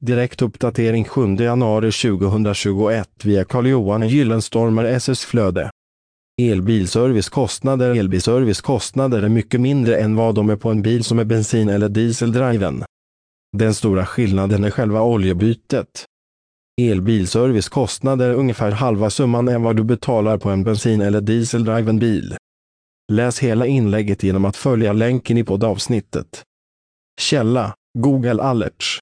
Direkt uppdatering 7 januari 2021 via Carl-Johan Gyllenstormer SS Flöde. Elbilservicekostnader. Elbilservicekostnader är mycket mindre än vad de är på en bil som är bensin eller dieseldriven. Den stora skillnaden är själva oljebytet. Elbilservicekostnader är ungefär halva summan än vad du betalar på en bensin eller dieseldriven bil. Läs hela inlägget genom att följa länken i poddavsnittet. Källa Google Alerts